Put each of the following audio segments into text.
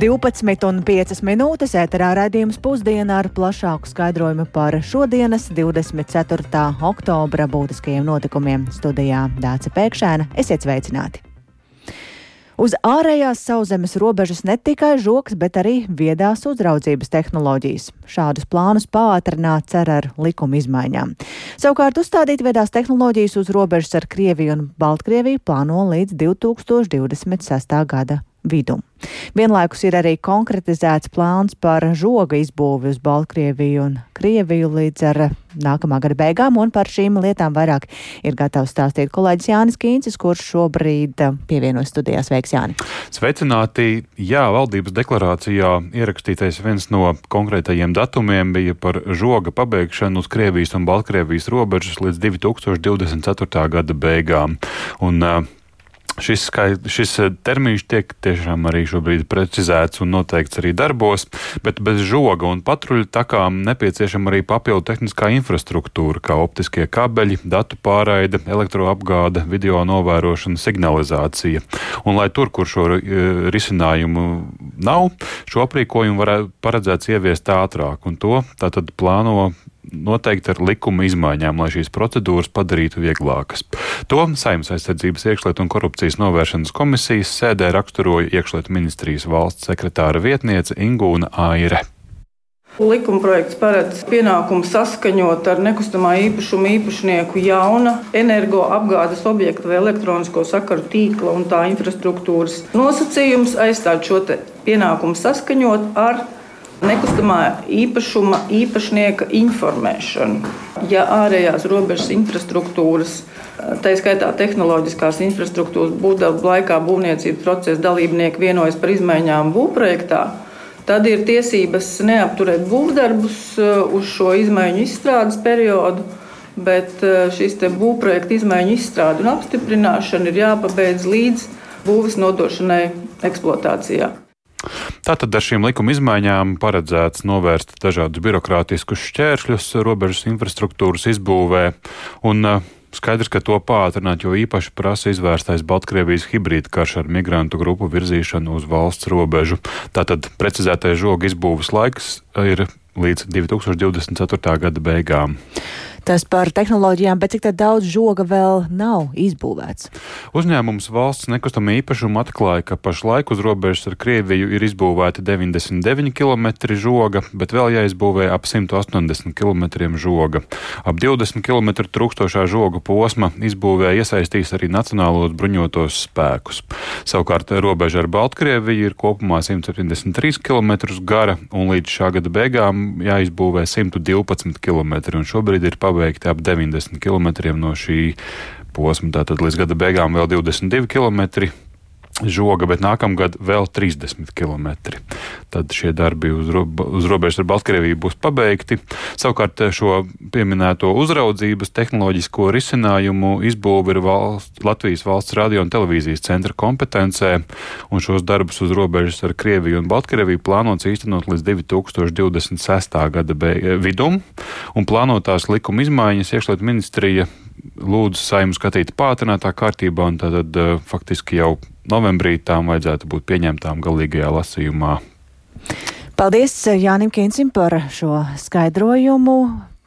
12,5 minūtes ēterā raidījums pusdienā ar plašāku skaidrojumu par šodienas 24. oktobra būtiskajiem notikumiem. Studijā Dāca Pēkšēna. Esiet sveicināti! Uz ārējās sauszemes robežas ne tikai žoks, bet arī viedās uzraudzības tehnoloģijas. Šādus plānus pātrināt cer ar likuma izmaiņām. Savukārt uzstādīt viedās tehnoloģijas uz robežas ar Krieviju un Baltkrieviju plāno līdz 2026. gada vidum. Vienlaikus ir arī konkretizēts plāns par žoga izbūvi uz Baltkrieviju un Krieviju līdz ar nākamā gada beigām, un par šīm lietām vairāk ir gatavs stāstīt kolēģis Jānis Kīncis, kurš šobrīd pievienojas studijās. Veiks Jāni! Sveicināti! Jā, valdības deklarācijā ierakstītais viens no konkrētajiem datumiem bija par žoga pabeigšanu uz Krievijas un Baltkrievijas robežas līdz 2024. gada beigām. Un, Šis, skait, šis eh, termiņš tiek tiešām arī šobrīd precizēts un noteikts arī darbos, bet bez žoga un patruļu takām nepieciešama arī papildu tehniskā infrastruktūra, kā optiskie kabeļi, datu pārraide, elektroapgāde, video novērošana, signalizācija. Un lai tur, kur šo eh, risinājumu nav, šo aprīkojumu varētu paredzēts ieviest ātrāk, un to tātad plāno noteikti ar likuma izmaiņām, lai šīs procedūras padarītu vieglākas. To Saimnes aizsardzības iekšlietu un korupcijas novēršanas komisijas sēdē raksturoja iekšlietu ministrijas valsts sekretāra vietniece Ingūna Aire. Likuma projekts paredz pienākumu saskaņot ar nekustamā īpašuma īpašnieku jauna energoapgādes objekta vai elektronisko sakaru tīkla un tā infrastruktūras nosacījums, aizstāt šo pienākumu saskaņot ar nekustamā īpašuma īpašnieka informēšanu. Ja ārējās robežas infrastruktūras, tā skaitā tehnoloģiskās infrastruktūras būvdarbu laikā būvniecības procesa dalībnieki vienojas par izmaiņām būvprojektā, tad ir tiesības neapturēt būvdarbus uh, uz šo izmaiņu izstrādes periodu. Bet uh, šis būvprojekta izmaiņu izstrāde un apstiprināšana ir jāpabeidz līdz būvis nodošanai eksploatācijā. Tātad ar šīm likuma izmaiņām paredzēts novērst dažādus birokrātiskus šķēršļus robežas infrastruktūras izbūvē. Un, uh, Skaidrs, ka to pātrināt, jo īpaši prasa izvērstais Baltkrievijas hibrīda karš ar migrantu grupu virzīšanu uz valsts robežu. Tātad precizētais žoga izbūves laiks ir līdz 2024. gada beigām. Tas par tehnoloģijām, bet cik daudz žoga vēl nav izbūvēts? Uzņēmums valsts nekustamā īpašuma atklāja, ka pašlaik uz robežas ar Krieviju ir izbūvēti 99 km žoga, bet vēl jāizbūvē ap 180 km žoga. Ap 20 km trūkstošā žoga posma izbūvē iesaistīs arī Nacionālos bruņotos spēkus. Savukārt robeža ar Baltkrieviju ir kopumā 173 km gara un līdz šā gada beigām jāizbūvē 112 km. Šobrīd ir paveikti ap 90 km no šī posma. Tātad līdz gada beigām vēl 22 km žoga, bet nākamgad vēl 30 km. Tad šie darbi uz, ro uz robežas ar Baltkrieviju būs pabeigti. Savukārt šo pieminēto uzraudzības tehnoloģisko risinājumu izbūve ir valsts, Latvijas valsts radio un televīzijas centra kompetencē, un šos darbus uz robežas ar Krieviju un Baltkrieviju plānots īstenot līdz 2026. gada vidum, un plānotās likuma izmaiņas iekšlietu ministrija lūdzu saimu skatīt pātrinātā kārtībā, un tad, tad eh, faktiski jau novembrī tām vajadzētu būt pieņemtām galīgajā lasījumā. Paldies Jānim Kīncim par šo skaidrojumu.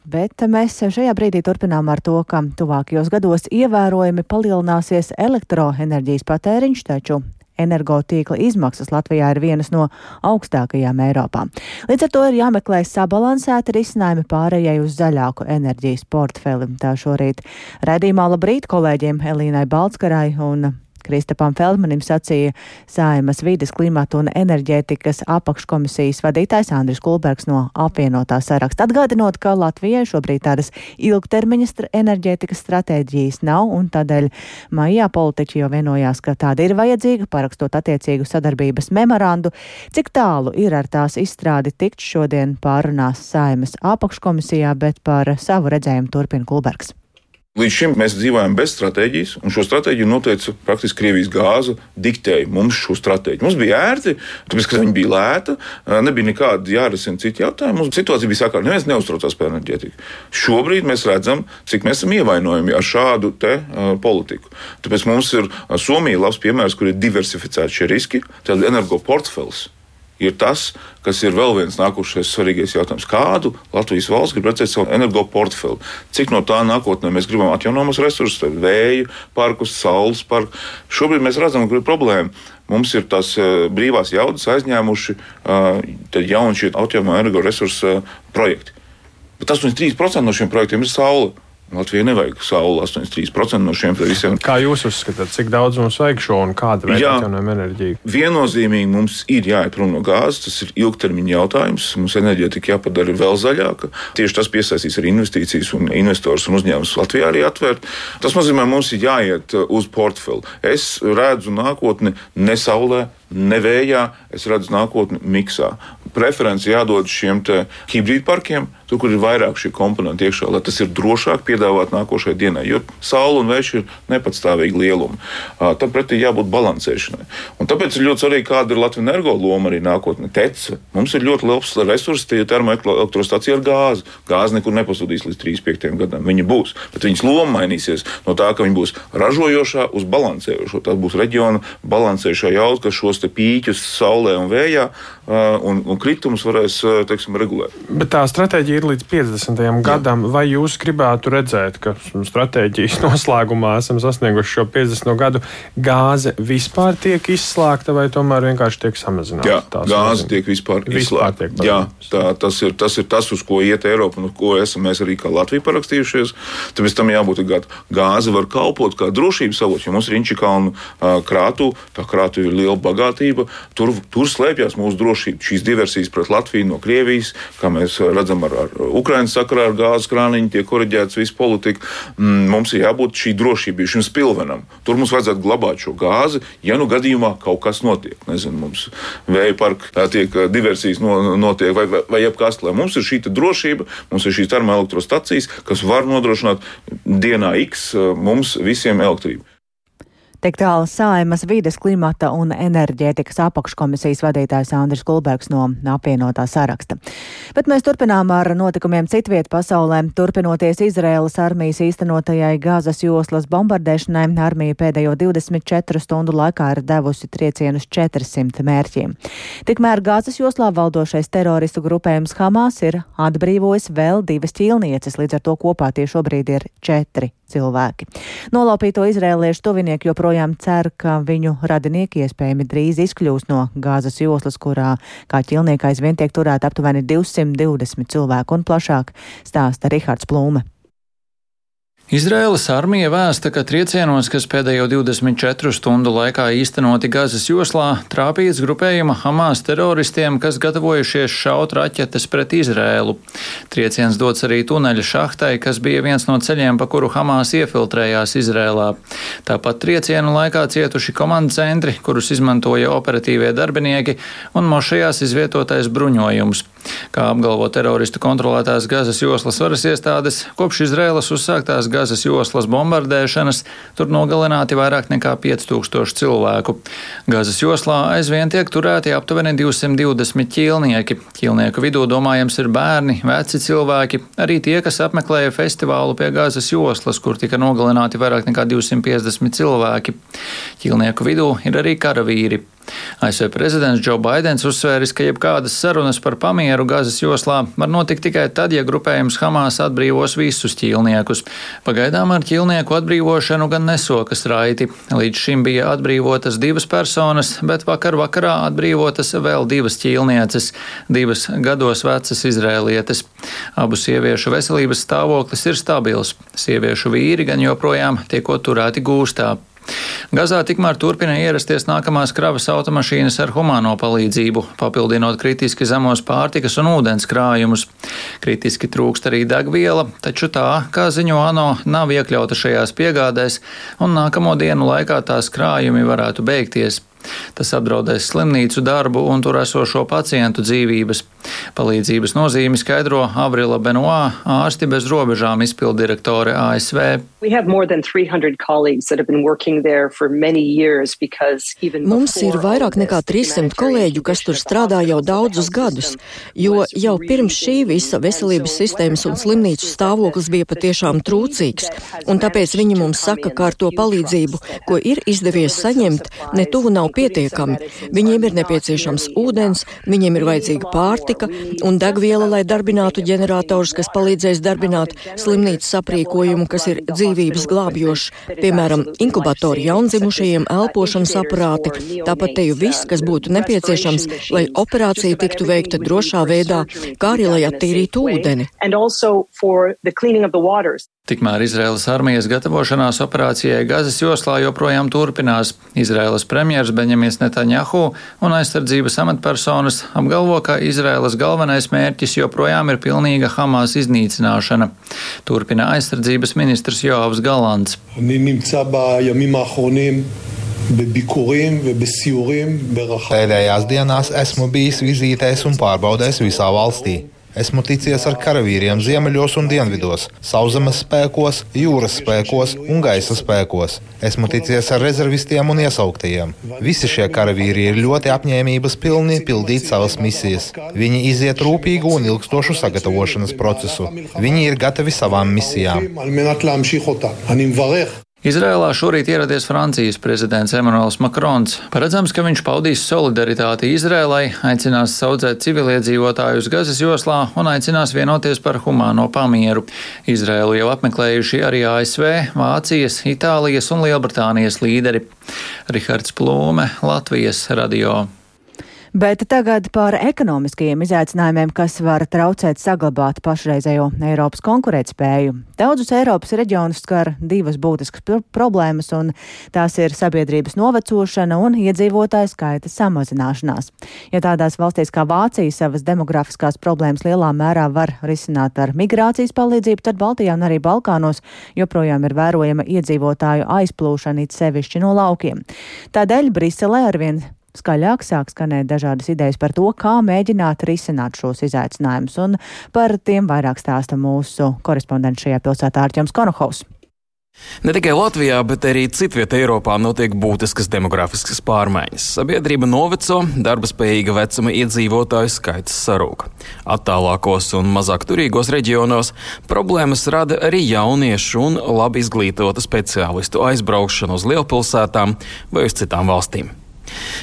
Bet mēs šajā brīdī turpinām ar to, ka tuvākajos gados ievērojami palielināsies elektroenerģijas patēriņš, taču energotīkla izmaksas Latvijā ir vienas no augstākajām Eiropā. Līdz ar to ir jāmeklē sabalansēti risinājumi pārējai uz zaļāku enerģijas portfeli. Tā šorīt redzījumā labrīt kolēģiem Elīnai Balskarai un Kristapam Feldmanim sacīja Saimas vides, klimata un enerģētikas apakškomisijas vadītājs Andris Kulbergs no apvienotā saraksta. Atgādinot, ka Latvijai šobrīd tādas ilgtermiņa st enerģētikas stratēģijas nav, un tādēļ maijā politiķi jau vienojās, ka tāda ir vajadzīga, parakstot attiecīgu sadarbības memorandu. Cik tālu ir ar tās izstrādi tikt šodien pārunās Saimas apakškomisijā, bet par savu redzējumu turpina Kulbergs. Līdz šim mēs dzīvojam bez stratēģijas, un šo stratēģiju noteica praktiski Krievijas gāze, diktēja mums šo stratēģiju. Mums bija ērti, tāpēc, ka viņa bija lēta, nebija nekāda jārisina citi jautājumi. Mums situācija bija sakārta, neviens neuztraucās par enerģētiku. Šobrīd mēs redzam, cik mēs esam ievainojami ar šādu te, uh, politiku. Tāpēc mums ir Somija labs piemērs, kur ir diversificēti šie riski, tad energo portfels ir tas, kas ir vēl viens nākošais svarīgais jautājums. Kādu Latvijas valsts grib redzēt savu energoportfeli? Cik no tā nākotnē mēs gribam atjaunojamus resursus, vēju parkus, saules parku? Šobrīd mēs redzam, ka ir problēma. Mums ir tās uh, brīvās jaudas aizņēmuši uh, jauni šie atjaunojamo energoresursu uh, projekti. Bet 83% no šiem projektiem ir saule. Latvijai nevajag sauli 83% no šiem visiem. Kā jūs uzskatāt, cik daudz mums vajag šo un kāda veida atjaunojumu enerģiju? Viennozīmīgi mums ir jāiet prom no gāzes. Tas ir ilgtermiņa jautājums. Mums enerģētika jāpadara vēl zaļāka. Tieši tas piesaistīs arī investīcijas un investors un uzņēmums Latvijā arī atvērt. Tas nozīmē, mums ir jāiet uh, uz portfeli. Es redzu nākotni ne saulē, ne vējā. Es redzu nākotni miksā. Preferenci jādod šiem hibrīdparkiem, tur, kur ir vairāk šie komponenti iekšā, lai tas ir drošāk piedāvāt nākošajai dienai. Jo saule un vējš ir nepatstāvīgi lielumi. Tam pretī jābūt balansēšanai. Un tāpēc ir ļoti svarīgi, kāda ir Latvijas energo loma arī nākotnē. Tece. Mums ir ļoti liels resurss, tie ir termoelektrostacija ar gāzi. Gāzi nekur nepazudīs līdz 35 gadam. Viņa būs, bet viņas loma mainīsies no tā, ka viņa būs ražojošā uz balansējošo. Tā būs reģiona balansējošā jauda, kas šos pīķus saulē un vējā un, un kritumus varēs teiksim, regulēt. Bet tā stratēģija ir līdz 50. Jā. gadam. Vai jūs gribētu redzēt, ka stratēģijas noslēgumā esam sasnieguši šo 50. gadu? Gāze vispār tiek izslēgta vai tomēr vienkārši tiek samazināta? Jā, gāze tiek vispār, vispār izslēgta. Tiek Jā, tā, tas, ir, tas ir tas, uz ko iet Eiropa un uz ko esam mēs arī kā Latvija parakstījušies. Tāpēc tam jābūt gatavam. Gāze var kalpot kā drošības avots, jo mums ir Inčikalnu krātu, tā krātu ir liela bagātība. Tur, tur slēpjas mūsu drošība. Šīs diversijas pret Latviju no Krievijas, kā mēs redzam ar, ar Ukraiņas sakarā, ar gāzes krāniņu, tiek korģēts viss politika. Mm, mums ir jābūt šī drošībai, šim spilvenam. Tur mums vajadzētu glabāt šo gāzi, ja nu gadījumā kaut kas notiek. Nezinu, mums vēja parka tiek diversijas no, notiek vai, vai, vai jebkas, lai mums ir šī drošība, mums ir šīs termoelektrostacijas, kas var nodrošināt dienā X mums visiem elektrību. Tik tālu Saimas vides, klimata un enerģētikas apakškomisijas vadītājs Andris Kulbergs no apvienotā saraksta. Bet mēs turpinām ar notikumiem citviet pasaulē. Turpinoties Izraēlas armijas īstenotajai gāzes joslas bombardēšanai, armija pēdējo 24 stundu laikā ir devusi triecienus 400 mērķiem. Tikmēr gāzes joslā valdošais teroristu grupējums Hamas ir atbrīvojis vēl divas ķīlnieces, līdz ar to kopā tie šobrīd ir četri cilvēki. Nolaupīto izrēliešu tuvinieki joprojām cer, ka viņu radinieki iespējami drīz izkļūs no gāzes joslas, kurā kā ķilnieka aizvien tiek turēta aptuveni 220 cilvēku un plašāk stāsta Rihards Plūme. Izraēlas armija vēsta, ka triecienos, kas pēdējo 24 stundu laikā īstenoti Gazas joslā, trāpīts grupējuma Hamas teroristiem, kas gatavojušies šaut raķetes pret Izraēlu. Trieciens dots arī tuneļa šahtai, kas bija viens no ceļiem, pa kuru Hamas iefiltrējās Izrēlā. Tāpat triecienu laikā cietuši komandu centri, kurus izmantoja operatīvie darbinieki, un mošajās izvietotais bruņojums. Kā apgalvo teroristu kontrolētās Gazas joslas varas iestādes, kopš Izraēlas uzsāktās Gazas joslas bombardēšanas tur nogalināti vairāk nekā 5000 cilvēku. Gazas joslā aizvien tiek turēti aptuveni 220 ķīlnieki. Ķīlnieku vidū domājams ir bērni, veci cilvēki, arī tie, kas apmeklēja festivālu pie Gazas joslas, kur tika nogalināti vairāk nekā 250 cilvēki. Ķīlnieku vidū ir arī karavīri. ASV prezidents Džo Baidens uzsvēris, ka jebkādas sarunas par pamieru Gazas joslā var notikt tikai tad, ja grupējums Hamas atbrīvos visus ķīlniekus. Pagaidām ar ķīlnieku atbrīvošanu gan nesokas raiti. Līdz šim bija atbrīvotas divas personas, bet vakar vakarā atbrīvotas vēl divas ķīlnieces, divas gados vecas izrēlietes. Abu sieviešu veselības stāvoklis ir stabils. Sieviešu vīri gan joprojām tiek turēti gūstā. Gazā tikmēr turpina ierasties nākamās kravas automašīnas ar humāno palīdzību, papildinot kritiski zemos pārtikas un ūdens krājumus. Kritiski trūkst arī degviela, taču tā, kā ziņo ANO, nav iekļauta šajās piegādēs, un nākamo dienu laikā tās krājumi varētu beigties. Tas apdraudēs slimnīcu darbu un tur esošo pacientu dzīvības. Palīdzības nozīmi skaidro Avrila Benoā, ārsti bez robežām izpildirektore ASV. Mums ir vairāk nekā 300 kolēģu, kas tur strādā jau daudzus gadus, jo jau pirms šī visa veselības sistēmas un slimnīcu stāvoklis bija patiešām trūcīgs, un tāpēc viņi mums saka, ka ar to palīdzību, ko ir izdevies saņemt, ne tuvu nav pietiekami. Viņiem ir nepieciešams ūdens, viņiem ir vajadzīga pārtika un degviela, lai darbinātu ģeneratorus, kas palīdzēs darbināt slimnīcas aprīkojumu, kas ir dzīvības glābjošs, piemēram, inkubatori jaundzimušajiem, elpošanas aparāti, tāpat te jau viss, kas būtu nepieciešams, lai operācija tiktu veikta drošā veidā, kā arī lai attīrītu ūdeni. Tikmēr Izraēlas armijas gatavošanās operācijai Gazas joslā joprojām turpinās. Izraēlas premjers Benjamins Netanjahu un aizsardzības amatpersonas apgalvo, ka Izraēlas galvenais mērķis joprojām ir pilnīga Hamas iznīcināšana. Turpina aizsardzības ministrs Joavs Galants. Pēdējās dienās esmu bijis vizītēs un pārbaudēs visā valstī. Esmu ticies ar karavīriem ziemeļos un dienvidos, sauszemes spēkos, jūras spēkos un gaisa spēkos. Esmu ticies ar rezervistiem un iesauktajiem. Visi šie karavīri ir ļoti apņēmības pilni pildīt savas misijas. Viņi iziet rūpīgu un ilgstošu sagatavošanas procesu. Viņi ir gatavi savām misijām. Izrēlā šorīt ieradies Francijas prezidents Emmanuels Makrons. Paredzams, ka viņš paudīs solidaritāti Izrēlai, aicinās saudzēt civiliedzīvotājus Gazas joslā un aicinās vienoties par humāno pamieru. Izrēlu jau apmeklējuši arī ASV, Vācijas, Itālijas un Lielbritānijas līderi. Rihards Plūme, Latvijas radio. Bet tagad par ekonomiskajiem izaicinājumiem, kas var traucēt saglabāt pašreizējo Eiropas konkurētspēju. Daudzus Eiropas reģionus skar divas būtiskas pr problēmas, un tās ir sabiedrības novecošana un iedzīvotāju skaita samazināšanās. Ja tādās valstīs kā Vācija savas demografiskās problēmas lielā mērā var risināt ar migrācijas palīdzību, tad Baltijā un arī Balkānos joprojām ir vērojama iedzīvotāju aizplūšana, it sevišķi no laukiem. Tādēļ Briselē arvien Skaļāk sāk skanēt dažādas idejas par to, kā mēģināt risināt šos izaicinājumus, un par tiem vairāk stāsta mūsu korespondents šajā pilsētā Ārķams Konohaus. Ne tikai Latvijā, bet arī citvietā Eiropā notiek būtiskas demografiskas pārmaiņas. Sabiedrība noveco, darba spējīga vecuma iedzīvotāju skaits sarūk. Attālākos un mazāk turīgos reģionos problēmas rada arī jauniešu un labi izglītotu speciālistu aizbraukšanu uz lielpilsētām vai uz citām valstīm.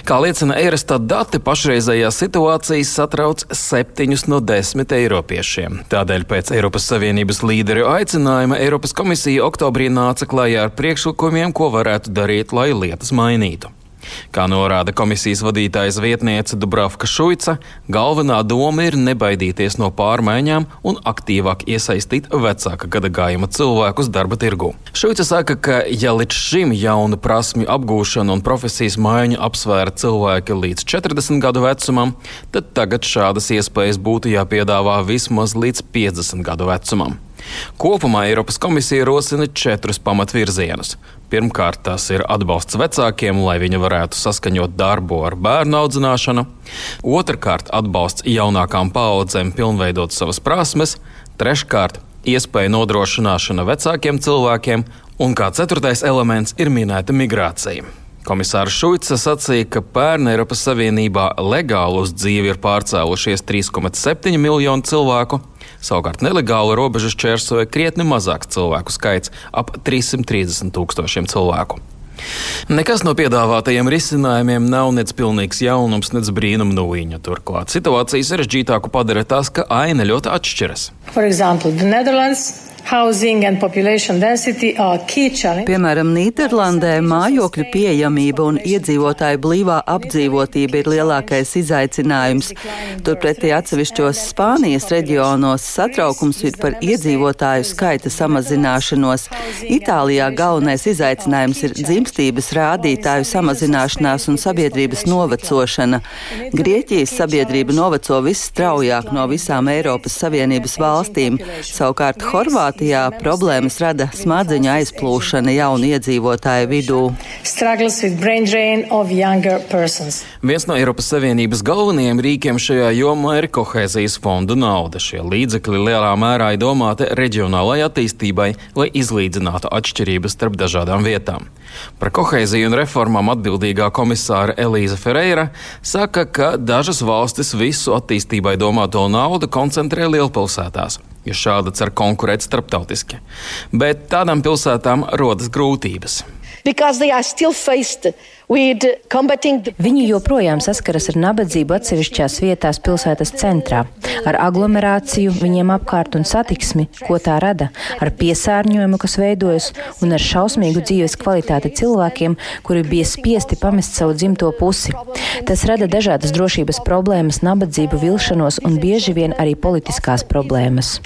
Kā liecina Eurostat dati, pašreizējā situācija satrauc septiņus no desmit eiropiešiem. Tādēļ pēc Eiropas Savienības līderu aicinājuma Eiropas komisija oktobrī nāca klajā ar priekšlikumiem, ko varētu darīt, lai lietas mainītu. Kā norāda komisijas vadītājas vietniece Dubravka Šuica, galvenā doma ir nebaidīties no pārmaiņām un aktīvāk iesaistīt vecāka gadagājuma cilvēkus darba tirgu. Šuica saka, ka ja līdz šim jaunu prasmju apgūšanu un profesijas maiņu apsvēra cilvēki līdz 40 gadu vecumam, tad tagad šādas iespējas būtu jāpiedāvā vismaz līdz 50 gadu vecumam. Kopumā Eiropas komisija rosina četrus pamatvirzienus. Pirmkārt, tas ir atbalsts vecākiem, lai viņi varētu saskaņot darbu ar bērnu audzināšanu. Otrakārt, atbalsts jaunākām paudzēm pilnveidot savas prasmes. Treškārt, iespēja nodrošināšana vecākiem cilvēkiem. Un kā ceturtais elements ir minēta migrācija. Komisārs Šuica sacīja, ka pērn Eiropas Savienībā legāli uz dzīvi ir pārcēlušies 3,7 miljonu cilvēku, Savukārt nelegāli robežu šķērsoja krietni mazāks cilvēku skaits - ap 330 tūkstošiem cilvēku. Nekas no piedāvātajiem risinājumiem nav nec pilnīgs jaunums, nec brīnuma nūjiņa. Turklāt situāciju sarežģītāku padara tas, ka aina ļoti atšķiras. For example, Piemēram, Nīderlandē mājokļu pieejamība un iedzīvotāju blīvā apdzīvotība ir lielākais izaicinājums. Turpretī atsevišķos Spānijas reģionos satraukums ir par iedzīvotāju skaita samazināšanos. Itālijā galvenais izaicinājums ir dzimstības rādītāju samazināšanās un sabiedrības novecošana. Grieķijas sabiedrība noveco visstraujāk no visām Eiropas Savienības valstīm. Savukārt Horvātija Horvātijā problēmas rada smadzeņu aizplūšana jaunu iedzīvotāju vidū. Viens no Eiropas Savienības galvenajiem rīkiem šajā jomā ir kohēzijas fondu nauda. Šie līdzekļi lielā mērā ir domāti reģionālajai attīstībai, lai izlīdzinātu atšķirības starp dažādām vietām. Par kohēziju un reformām atbildīgā komisāra Elīza Ferreira saka, ka dažas valstis visu attīstībai domāto naudu koncentrē lielpilsētās jo šāda cer konkurēt starptautiski. Bet tādām pilsētām rodas grūtības. Viņi joprojām saskaras ar nabadzību atsevišķās vietās pilsētas centrā, ar aglomerāciju viņiem apkārt un satiksmi, ko tā rada, ar piesārņojumu, kas veidojas, un ar šausmīgu dzīves kvalitāti cilvēkiem, kuri bija spiesti pamest savu dzimto pusi. Tas rada dažādas drošības problēmas, nabadzību, vilšanos un bieži vien arī politiskās problēmas.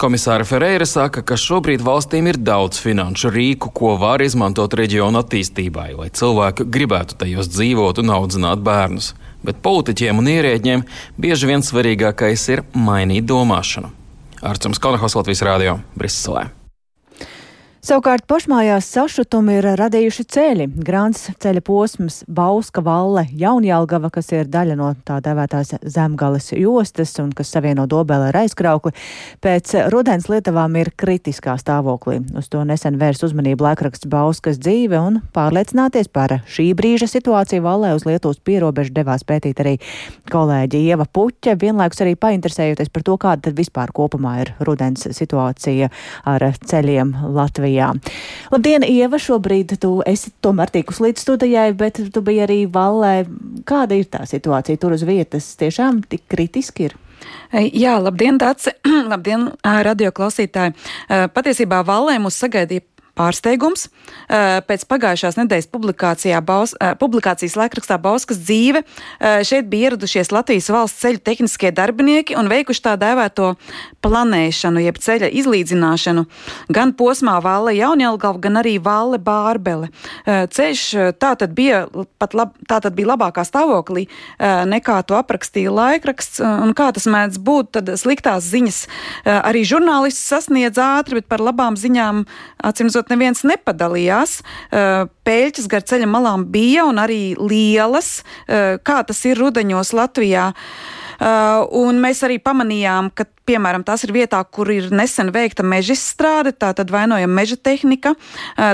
Komisāra Ferreira saka, ka šobrīd valstīm ir daudz finanšu rīku, ko var izmantot reģionu attīstībai, cilvēki gribētu tajos dzīvot un audzināt bērnus. Bet politiķiem un ierēģiem bieži vien svarīgākais ir mainīt domāšanu. Arcums Kalnahos Latvijas Rādio Briselē. Savukārt pašmājās sašutumu ir radījuši ceļi. Grāns ceļa posms Bauska valle Jaunjālgava, kas ir daļa no tā devētās zemgales jostas un kas savieno Dobēlē ar aizkraukli, pēc rudens Lietavām ir kritiskā stāvoklī. Uz to nesen vērs uzmanību laikraksts Bauskas dzīve un pārliecināties par šī brīža situāciju vallē uz Lietuvas pierobežu devās pētīt arī kolēģi Ieva Puķa, vienlaikus arī painteresējoties par to, kāda tad vispār kopumā ir rudens situācija ar ceļiem Latvijā. Latvijā. Labdien, Ieva, šobrīd tu esi tomēr tikus līdz studijai, bet tu biji arī Vallē. Kāda ir tā situācija tur uz vietas? Tiešām tik kritiski ir? Jā, labdien, Dārts! labdien, radio klausītāji! Patiesībā Vallē mūs sagaidīja pārsteigums. Pēc pagājušās nedēļas Baus, publikācijas laikrakstā Bauskas dzīve šeit bija ieradušies Latvijas valsts ceļu tehniskie darbinieki un veikuši tā dēvēto planēšanu, jeb ceļa izlīdzināšanu gan posmā Vāle Jaunjelgava, gan arī Vāle Bārbele. Ceļš tā tad bija pat lab, tā tad bija labākā stāvoklī nekā to aprakstīja laikraksts, un kā tas mēdz būt, tad sliktās ziņas arī žurnālisti sasniedz ātri, bet par labām ziņām, acīmredzot, neviens nepadalījās. Pēļķis gar ceļa malām bija un arī lielas, kā tas ir rudeņos Latvijā. Un mēs arī pamanījām, ka Piemēram, tas ir vietā, kur ir nesen veikta meža izstrāde, tā tad vainojama meža tehnika,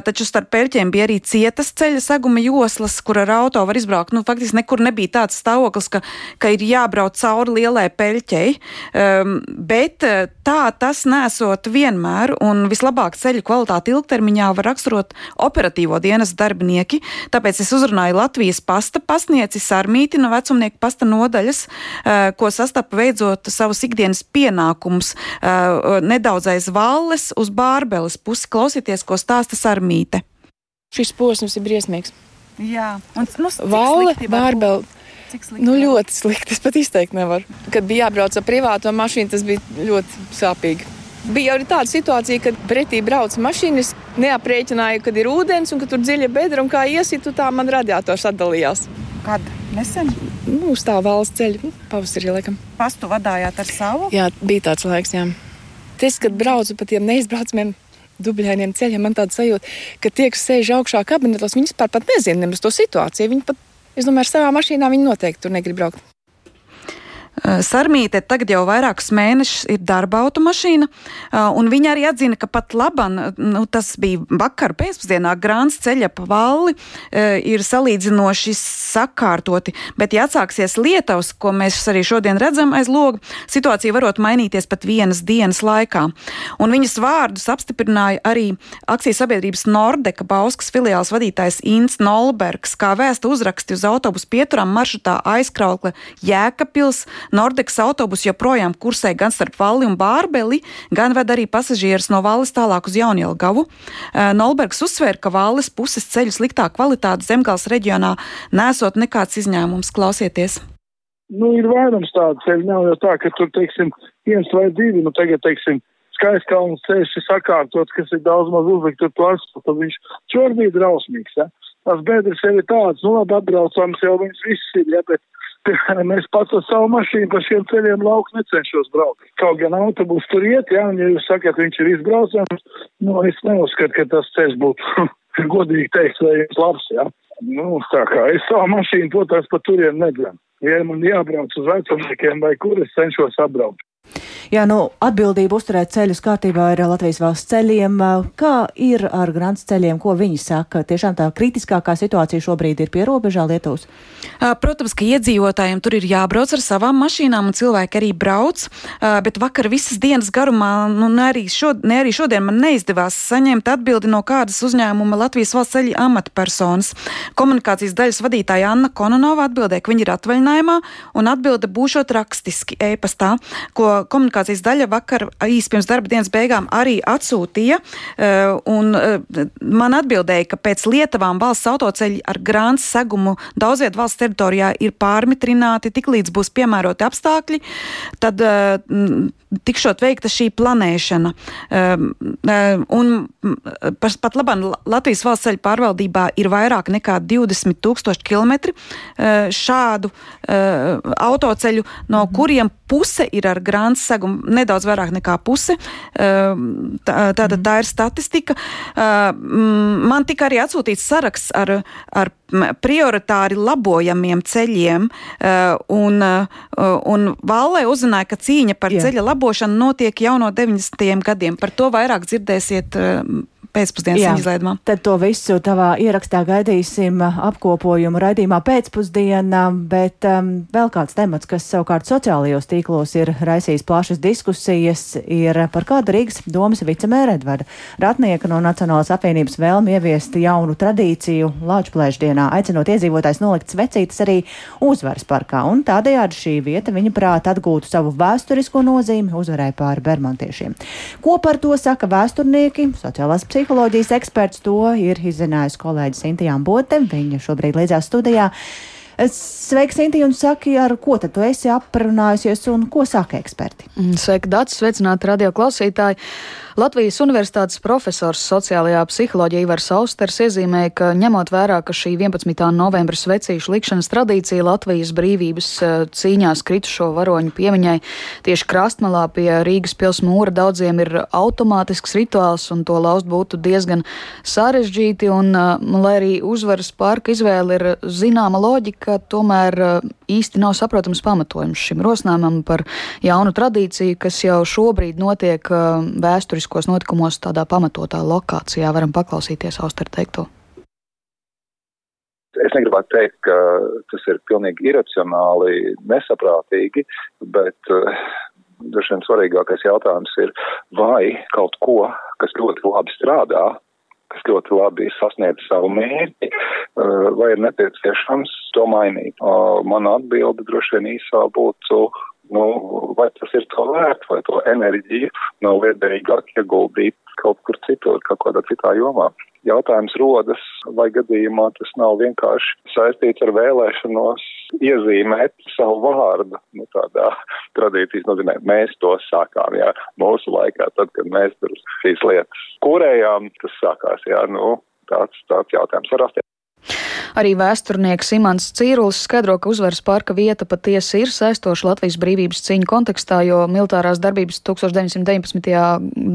taču starp pērķiem bija arī cietas ceļa seguma joslas, kur ar auto var izbraukt. Nu, faktiski nekur nebija tāds stāvoklis, ka, ka ir jābrauc cauri lielai peļķei, um, bet tā tas nesot vienmēr, un vislabāk ceļu kvalitāti ilgtermiņā var raksturot operatīvo dienas darbinieki. Tāpēc es uzrunāju Latvijas pasta pasnieci Sarmīti no vecumnieku pasta nodaļas, uh, ko sastapa veidzot savus ikdienas pienākumus pienākums uh, nedaudz aiz valles uz bārbeles pusi klausīties, ko stāsta Sarmīte. Šis posms ir briesmīgs. Jā, un nu, Valle, bārbele. Nu, ļoti slikti. Es pat izteikt nevaru. Kad bija jābrauc ar privāto mašīnu, tas bija ļoti sāpīgi. Bija arī tāda situācija, kad pretī brauca mašīnas, neaprēķināja, kad ir ūdens un ka tur dziļa bedra un kā iesitu, tā man radiators atdalījās. Kad? Nesen? Nu, uz tā valsts ceļa, nu, pavasarī laikam. Pastu vadājāt ar savu? Jā, bija tāds laiks, jā. Es, kad braucu pa tiem neizbraucamiem dubļainiem ceļiem, man tāda sajūta, ka tie, kas sēž augšā kabinetos, viņi vispār pat nezina nemaz to situāciju. Viņi pat, es domāju, ar savām mašīnām viņi noteikti tur negrib braukt. Eh, Sarmīte tagad jau vairākus mēnešus ir darba automašīna, eh, un viņa arī atzina, ka pat laban, nu, tas bija vakar pēcpusdienā, Grāns ceļa pa valli eh, ir salīdzinoši sakārtoti, bet ja atsāksies lietavs, ko mēs arī šodien redzam aiz loga, situācija varot mainīties pat vienas dienas laikā. Un viņas vārdus apstiprināja arī akcijas sabiedrības Nordeka Bauskas filiāls vadītājs Inns Nolbergs, kā vēsta uzraksti uz autobusu pieturām maršrutā aizkraukle Jēkapils, Nordekas autobus joprojām kursē gan starp Valli un Bārbeli, gan ved arī pasažierus no Valles tālāk uz Jaunielgavu. Nolbergs uzsvēra, ka Valles puses ceļu sliktā kvalitāte Zemgals reģionā nesot nekāds izņēmums. Klausieties! Nu, ir vairums tādu ceļu, nav jau tā, ka tur, teiksim, viens vai divi, nu tagad, teiksim, skaistkalns ceļš ir sakārtots, kas ir daudz maz uzlikt ar to asfaltu, viņš šor bija drausmīgs, ja. Tās bedres jau ir tādas, nu labi atbraucams jau viņas viss ir, ja, bet piemēram, es pats ar savu mašīnu pa šiem ceļiem lauku necenšos braukt. Kaut gan autobus tur iet, jā, un ja jūs sakat, viņš ir izbraucams, nu, es neuzskatu, ka tas ceļš būtu, godīgi teikt, vai labs, jā. Nu, tā kā es savu mašīnu, protams, pa turien nedzenu. Ja man jābrauc uz vecumniekiem vai kur, es cenšos apbraukt. Jā, nu, atbildība uzturēt ceļus kārtībā ir Latvijas valsts ceļiem. Kā ir ar grants ceļiem, ko viņi saka? Tiešām tā kritiskākā situācija šobrīd ir pie robežā Lietuvas? Protams, ka iedzīvotājiem tur ir jābrauc ar savām mašīnām, un cilvēki arī brauc, bet vakar visas dienas garumā, nu, ne arī, šod, ne arī šodien man neizdevās saņemt atbildi no kādas uzņēmuma Latvijas valsts ceļa amatpersonas. Komunikācijas daļas vadītāja Anna Kononova atbildēja, ka viņa ir atvaļinājumā, un atbilde būšot rakstiski e-pastā, ko komunikācijas daļa vakar īsi pirms darba dienas beigām arī atsūtīja. Eh, un eh, man atbildēja, ka pēc Lietuvām valsts autoceļi ar grāns segumu daudz vietu valsts teritorijā ir pārmitrināti, tik līdz būs piemēroti apstākļi, tad eh, tikšot veikta šī planēšana. Un pat labam Latvijas valsts ceļu pārvaldībā ir vairāk nekā 20 tūkstoši kilometri šādu autoceļu, no kuriem puse ir ar grāns segumu, nedaudz vairāk nekā puse. Ehm, tātad tā ir statistika. Ehm, man tika arī atsūtīts saraksts ar, ar prioritāri labojamiem ceļiem, ehm, un, un Vallē uzzināja, ka cīņa par Jā. ceļa labošanu notiek jau no 90. gadiem. Par to vairāk dzirdēsiet pēcpusdienas Jā, izlaidumā. Tad to visu tavā ierakstā gaidīsim uh, apkopojumu raidījumā pēcpusdienā, bet um, vēl kāds temats, kas savukārt sociālajos tīklos ir raisījis plašas diskusijas, ir par kādu Rīgas domas vicemēra Edvarda Ratnieka no Nacionālās apvienības vēlmi ieviest jaunu tradīciju Lāčplēšdienā, aicinot iedzīvotājs nolikt svecītas arī uzvaras parkā, un tādējādi šī vieta viņa prāt atgūtu savu vēsturisko nozīmi uzvarai pāri bermantiešiem. Ko par to saka vēsturnieki, sociālās psiholoģijas? Psiholoģijas eksperts. To ir izzinājusi kolēģis Intijām Bote. Viņa šobrīd līdzās studijā. Sveiki, Sinti, un saki, ar ko tad tu esi aprunājusies un ko saka eksperti? Mm, sveiki, Dārts, sveicināti radio klausītāji! Latvijas Universitātes profesors sociālajā psiholoģijā Ivars Austers iezīmēja, ka ņemot vērā, ka šī 11. novembra svecīšu likšanas tradīcija Latvijas brīvības eh, cīņās kritušo varoņu piemiņai tieši krastmalā pie Rīgas pils mūra daudziem ir automātisks rituāls un to laust būtu diezgan sarežģīti, un eh, lai arī uzvaras parka izvēle ir zināma loģika, tomēr eh, īsti nav saprotams pamatojums šim rosinājumam par jaunu tradīciju, kas jau šobrīd notiek vēsturiski vēsturiskos notikumos tādā pamatotā lokācijā. Varam paklausīties Auster teikto. Es negribētu teikt, ka tas ir pilnīgi iracionāli, nesaprātīgi, bet uh, droši vien svarīgākais jautājums ir, vai kaut ko, kas ļoti labi strādā, kas ļoti labi sasniedz savu mērķi, uh, vai ir nepieciešams to mainīt. Mana atbilde droši vien īsā būtu nu, vai tas ir to vērts, vai to enerģiju nav liederīgāk ieguldīt kaut kur citur, kaut kādā citā jomā. Jautājums rodas, vai gadījumā tas nav vienkārši saistīts ar vēlēšanos iezīmēt savu vārdu. Nu, tādā tradīcijas nozīmē, mēs to sākām, jā, mūsu laikā, tad, kad mēs tur šīs lietas kūrējām, tas sākās, jā, nu, tāds, tāds jautājums var rasties. Arī vēsturnieks Imants Cīrulis skaidro, ka uzvaras parka vieta patiesi ir saistoša Latvijas brīvības cīņu kontekstā, jo militārās darbības 1919.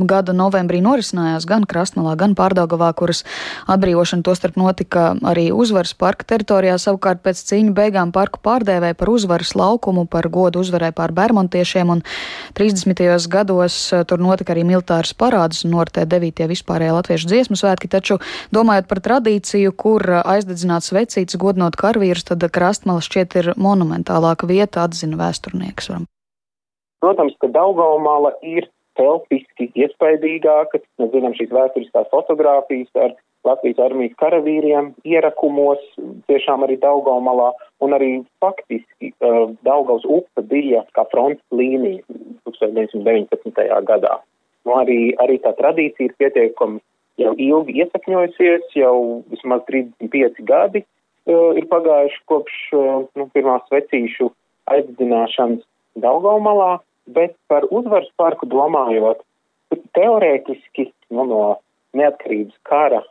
gada novembrī norisinājās gan Krastmalā, gan Pārdaugavā, kuras atbrīvošana tostarp notika arī uzvaras parka teritorijā. Savukārt pēc cīņu beigām parku pārdēvēja par uzvaras laukumu, par godu uzvarai pār bermontiešiem, un 30. gados eh, tur notika arī militāras parādes un noritē 9. vispārējā latviešu dziesmu svētki, taču domājot par tradīciju, kur aizdedzināts vecītas godinot karavīrus, tad krastmala šķiet ir monumentālāka vieta, atzina vēsturnieks. Protams, ka Daugaumala ir telpiski iespaidīgāka. Mēs zinām šīs vēsturiskās fotogrāfijas ar Latvijas armijas karavīriem ierakumos, tiešām arī Daugaumalā, un arī faktiski uh, Daugaus upe bija kā fronts līnija 1919. gadā. Nu, arī, arī tā tradīcija ir pietiekami jau ilgi iesakņojusies, jau vismaz 35 gadi uh, ir pagājuši kopš uh, nu, pirmās vecīšu aizdedzināšanas Daugaumalā, bet par uzvaras parku domājot, teorētiski nu, no neatkarības kara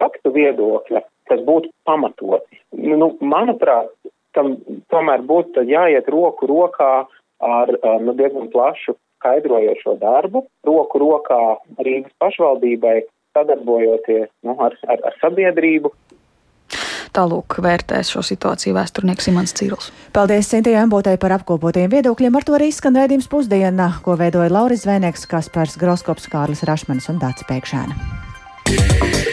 faktu viedokļa tas būtu pamatoti. Nu, manuprāt, tam tomēr būtu jāiet roku rokā ar nu, diezgan plašu skaidrojošo darbu, roku rokā Rīgas pašvaldībai sadarbojoties nu, ar, ar, ar sabiedrību. tālūk vērtēs šo situāciju vēsturnieks Imants Cīruls. Paldies Sintījai Ambotei par apkopotiem viedokļiem. Ar to arī skan redzījums pusdiena, ko veidoja Lauris Zvēnieks, Kaspars Groskops, Kārlis Rašmanis un Dācis Pēkšēna.